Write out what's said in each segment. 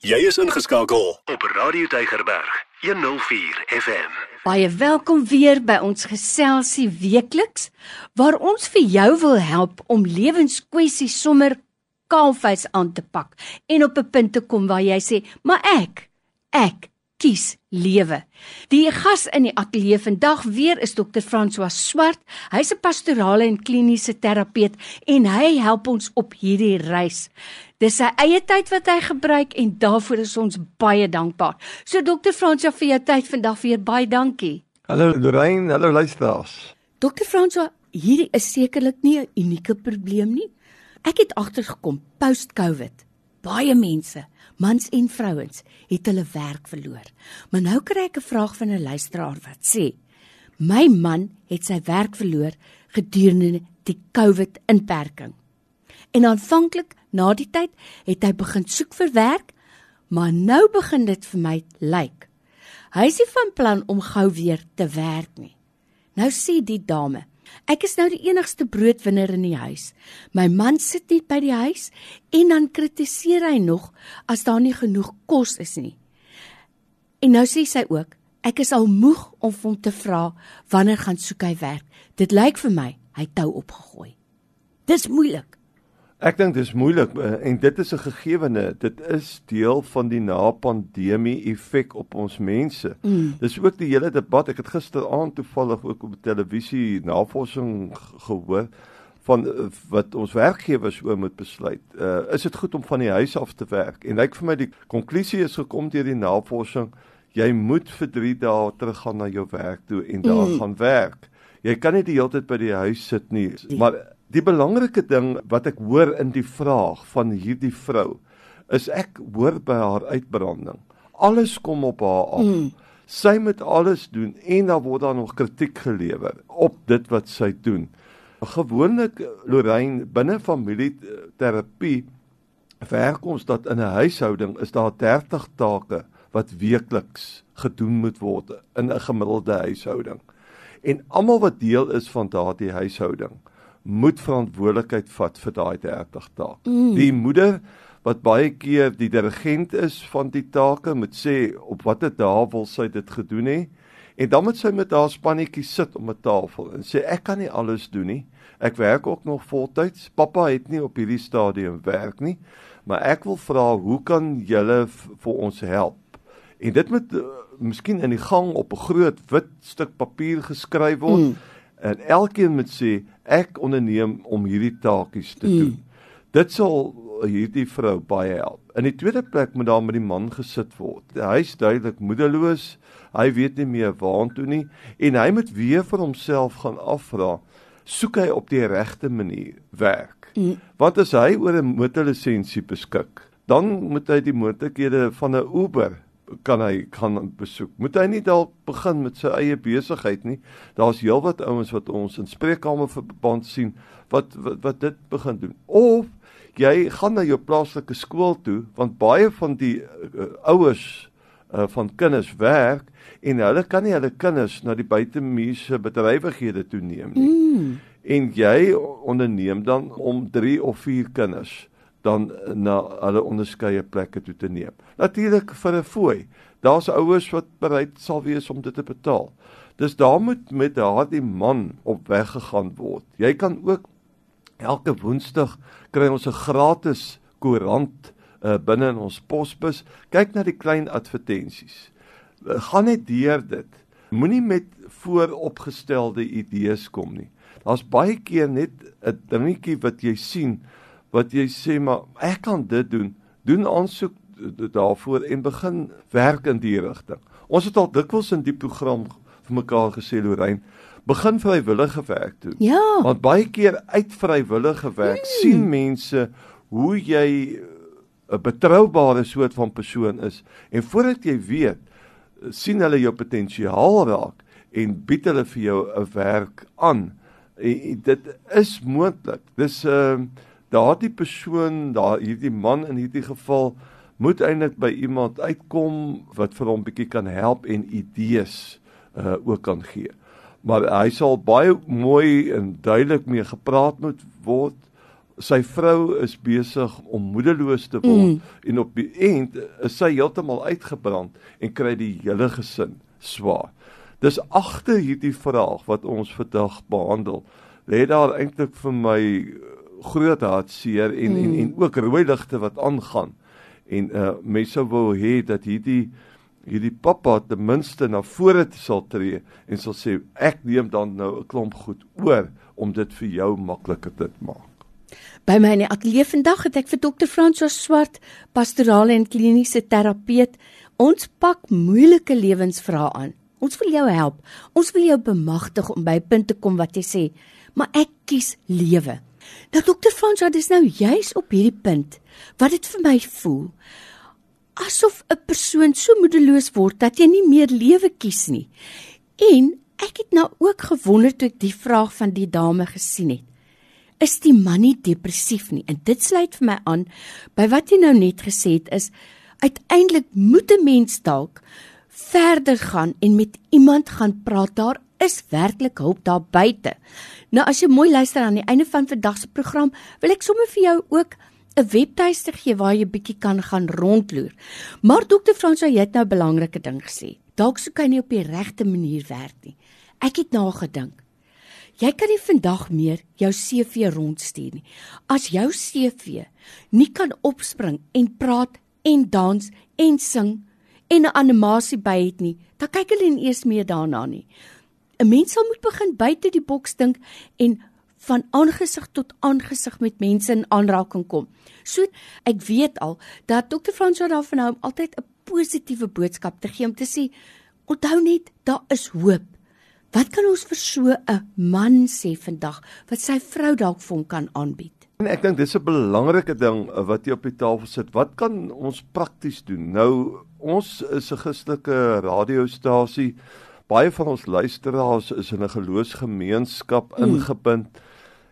Jy is ingeskakel op Radio Deigerberg 104 FM. Baie welkom weer by ons geselsie weekliks waar ons vir jou wil help om lewenskwessies sommer kaalvuis aan te pak en op 'n punt te kom waar jy sê, "Maar ek, ek kies lewe." Die gas in die ateljee vandag weer is Dr. François Swart. Hy's 'n pastorale en kliniese terapeut en hy help ons op hierdie reis. Dis sy eie tyd wat hy gebruik en daarvoor is ons baie dankbaar. So Dr. François vir jou tyd vandag vir baie dankie. Hallo Lorraine, hallo luisteraars. Dr. François, hierdie is sekerlik nie 'n unieke probleem nie. Ek het agtergekom post-COVID. Baie mense, mans en vrouens, het hulle werk verloor. Maar nou kry ek 'n vraag van 'n luisteraar wat sê: "My man het sy werk verloor gedurende die COVID-inperking. En aanvanklik na die tyd het hy begin soek vir werk, maar nou begin dit vir my lyk hy is nie van plan om gou weer te werk nie. Nou sê die dame: Ek is nou die enigste broodwinner in die huis. My man sit net by die huis en dan kritiseer hy nog as daar nie genoeg kos is nie. En nou sê sy ook, ek is al moeg om hom te vra wanneer gaan soek hy werk. Dit lyk vir my hy tou opgegooi. Dis moeilik. Ek dink dis moeilik eh, en dit is 'n gegewene. Dit is deel van die na-pandemie effek op ons mense. Mm. Dis ook die hele debat. Ek het gisteraand toevallig ook op televisie navorsing gehoor van eh, wat ons werkgewers oor moet besluit. Uh is dit goed om van die huis af te werk? En lyk vir my die konklusie is gekom deur die navorsing, jy moet vir 3 dae teruggaan na jou werk toe en daar mm. gaan werk. Jy kan nie die hele tyd by die huis sit nie. Nee. Maar Die belangrike ding wat ek hoor in die vraag van hierdie vrou is ek hoor by haar uitbranding. Alles kom op haar af. Mm. Sy moet alles doen en dan word daar nog kritiek gelewer op dit wat sy doen. Gewoonlik Lorraine binne familieterapie werk ons dat in 'n huishouding is daar 30 take wat weekliks gedoen moet word in 'n gemiddelde huishouding. En almal wat deel is van daardie huishouding moet verantwoordelikheid vat vir daai 30 taak. Mm. Die moeder wat baie keer die dirigent is van die take moet sê op watter dae wil sy dit gedoen hê en dan moet sy met haar spannetjie sit om 'n tafel en sê ek kan nie alles doen nie. Ek werk ook nog voltyds. Pappa het nie op hierdie stadium werk nie, maar ek wil vra hoe kan julle vir ons help? En dit moet uh, miskien in die gang op 'n groot wit stuk papier geskryf word. Mm en elkeen moet sê ek onderneem om hierdie taakies te doen. Mm. Dit sal hierdie vrou baie help. In die tweede plek moet daar met die man gesit word. Hy's duidelik moedeloos. Hy weet nie meer waartoe nie en hy moet weer vir homself gaan afvra, soek hy op die regte manier werk? Mm. Want as hy oor 'n motorlisensie beskik, dan moet hy die moontlikhede van 'n Uber kan hy kan besoek. Moet hy nie dalk begin met sy eie besigheid nie? Daar's heelwat ouens wat ons in spreekkamer verband sien wat, wat wat dit begin doen. Of jy gaan na jou plaaslike skool toe want baie van die uh, ouers uh, van kinders werk en hulle kan nie hulle kinders na die buitemuurse bedrywighede toe neem nie. Mm. En jy onderneem dan om 3 of 4 kinders dan na hulle onderskeie plekke toe te neem. Natuurlik vir 'n fooi. Daar's ouers wat bereid sal wees om dit te betaal. Dis daar moet met daardie man op weg gegaan word. Jy kan ook elke woensdag kry ons 'n gratis koerant uh, binne in ons posbus. Kyk na die klein advertensies. Uh, gaan net deur dit. Moenie met vooropgestelde idees kom nie. Daar's baie keer net 'n dingetjie wat jy sien wat jy sê maar ek kan dit doen. Doen aansoek daarvoor en begin werk in die rigting. Ons het al dikwels in die program vir mekaar gesê Lorraine, begin vrywillige werk doen. Ja. Want baie keer uit vrywillige werk hmm. sien mense hoe jy 'n betroubare soort van persoon is en voordat jy weet sien hulle jou potensiaal raak en bied hulle vir jou 'n werk aan. En dit is moontlik. Dis 'n uh, daardie persoon, daar hierdie man in hierdie geval moet eintlik by iemand uitkom wat vir hom bietjie kan help en idees uh ook kan gee. Maar hy sal baie mooi en duidelik mee gepraat moet word Sy vrou is besig om moedeloos te word mm. en op die eind is sy heeltemal uitgebrand en kry die hele gesin swaar. Dis agter hierdie vraag wat ons vandag behandel. Lê daar eintlik vir my groot hartseer en, mm. en en ook rooi ligte wat aangaan. En uh mense wou hê dat hierdie hierdie pappa ten minste na vore sal tree en sal sê ek neem dan nou 'n klomp goed oor om dit vir jou makliker te maak. By my in die ateljee vandag het ek vir dokter François Swart, pastorale en kliniese terapeut. Ons pak moeilike lewensvrae aan. Ons wil jou help. Ons wil jou bemagtig om by 'n punt te kom wat jy sê, maar ek kies lewe. Nou dokter François, dis nou juis op hierdie punt wat dit vir my voel asof 'n persoon so moedeloos word dat jy nie meer lewe kies nie. En ek het nou ook gewonder toe ek die vraag van die dame gesien het. Is die man nie depressief nie? En dit sluit vir my aan by wat jy nou net gesê het is uiteindelik moet 'n mens dalk verder gaan en met iemand gaan praat. Daar is werklik hulp daar buite. Nou as jy mooi luister aan die einde van vandag se program, wil ek sommer vir jou ook 'n webtuiste gee waar jy bietjie kan gaan rondloer. Maar dokter Franso, jy het nou 'n belangrike ding gesê. Dalk sou kan nie op die regte manier werk nie. Ek het nagedink. Jy kan nie vandag meer jou CV rondstuur nie. As jou CV nie kan opspring en praat en dans en sing en 'n animasie by het nie, dan kyk hulle nie eers meer daarna nie. 'n Mens sal moet begin buite die boks dink en van aangesig tot aangesig met mense in aanraking kom. So ek weet al dat Dr. Fransjo daarvan hou om altyd 'n positiewe boodskap te gee om te sê onthou net daar is hoop. Wat kan ons vir so 'n man sê vandag wat sy vrou dalk vir hom kan aanbied? En ek dink dis 'n belangrike ding wat jy op die tafel sit. Wat kan ons prakties doen? Nou ons is 'n Christelike radiostasie. Baie van ons luisteraars is in 'n geloofsgemeenskap mm. ingebind.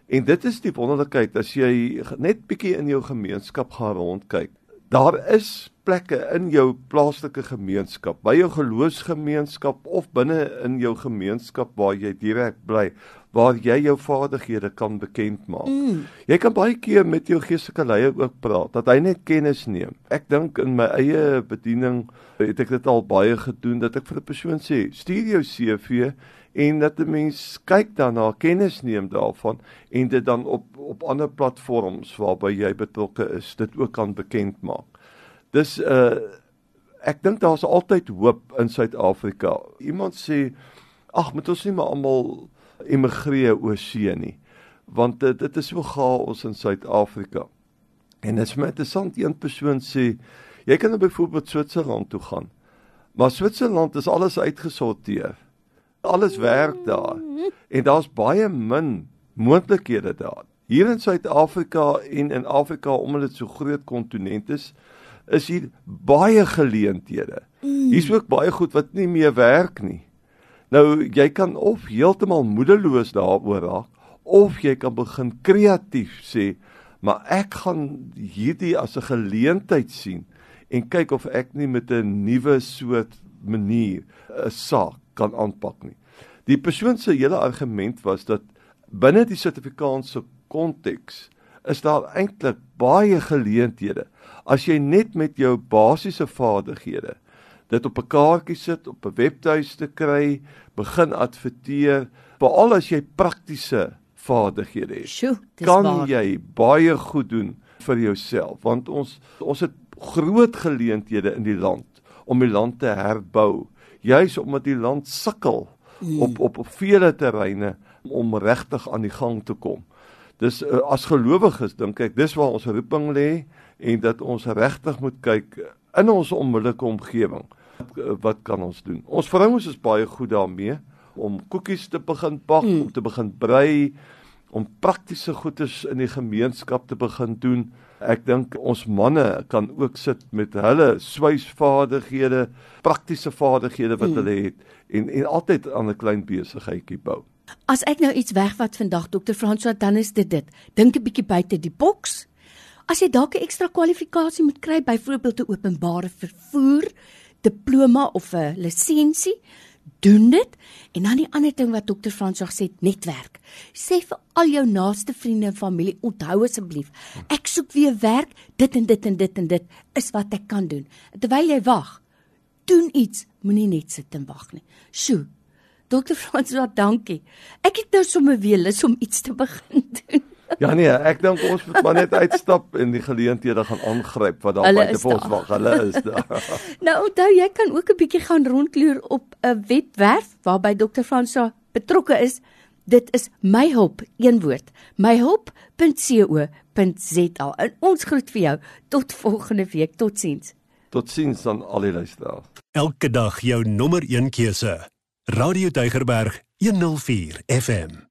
En dit is die wonderlikheid as jy net bietjie in jou gemeenskap gaan rondkyk. Daar is plekke in jou plaaslike gemeenskap, by jou geloofsgemeenskap of binne in jou gemeenskap waar jy direk bly waar jy jou vaardighede kan bekend maak. Mm. Jy kan baie keer met jou geestelike leier ook praat dat hy net kennis neem. Ek dink in my eie bediening het ek dit al baie gedoen dat ek vir 'n persoon sê, stuur jou CV en dat 'n mens kyk daarna, kennis neem daarvan en dit dan op op ander platforms waarby jy betrokke is, dit ook kan bekend maak. Dis uh ek dink daar's altyd hoop in Suid-Afrika. Iemand sê, ag, moet ons nie maar almal emigreer oor see nie. Want dit, dit is so chaos in Suid-Afrika. En dit is my interessant een persoon sê jy kan nou byvoorbeeld Switserland toe gaan. Maar Switserland is alles uitgesorteer. Alles werk daar en daar's baie min moontlikhede daar. Hier in Suid-Afrika en in Afrika omdat dit so groot kontinent is, is hier baie geleenthede. Hier's ook baie goed wat nie meer werk nie. Nou jy kan of heeltemal moedeloos daaroor raak of jy kan begin kreatief sê, maar ek gaan hierdie as 'n geleentheid sien en kyk of ek nie met 'n nuwe soort manier 'n saak kan aanpak nie. Die persoon se hele argument was dat binne die Suid-Afrikaanse konteks is daar eintlik baie geleenthede as jy net met jou basiese vaardighede dit op 'n kaartjie sit, op 'n webtuiste kry, begin adverteer, veral as jy praktiese vaardighede het. Sjoe, kan waar. jy baie goed doen vir jouself want ons ons het groot geleenthede in die land om die land te herbou, juis omdat die land sukkel mm. op op op vele terreine om regtig aan die gang te kom. Dis uh, as gelowiges dink ek dis waar ons roeping lê en dat ons regtig moet kyk in ons onmiddellike omgewing wat kan ons doen? Ons vrouens is baie goed daarmee om koekies te begin bak, mm. om te begin brei, om praktiese goedes in die gemeenskap te begin doen. Ek dink ons manne kan ook sit met hulle swysvaardighede, praktiese vaardighede wat mm. hulle het en en altyd aan 'n klein besigheidjie bou. As ek nou iets wegvat vandag dokter Franswa dan is dit dit. Dink 'n bietjie buite die boks. As jy dalk 'n ekstra kwalifikasie moet kry, byvoorbeeld 'n openbare vervoer diploma of 'n lisensie, doen dit. En dan die ander ding wat dokter Frans sê, netwerk. Sê vir al jou naaste vriende en familie, onthou asseblief, ek soek weer werk, dit en dit en dit en dit is wat ek kan doen. Terwyl jy wag, doen iets, moenie net sit en wag nie. Sjoe. Dokter Frans, wat dankie. Ek het nou sommer weer lus om iets te begin doen. Ja nee, ek dink ons moet maar net uitstap en die geleenthede gaan aangryp wat daar buite vir ons wag. Hulle is daar. nou onthou jy kan ook 'n bietjie gaan rondloer op 'n webwerf waarby Dr. Fransa betrokke is. Dit is myhulp, een woord. myhulp.co.za. En ons groet vir jou tot volgende week. Totsiens. Totsiens aan al die luisteraars. Elke dag jou nommer 1 keuse. Radio Deugerberg 104 FM.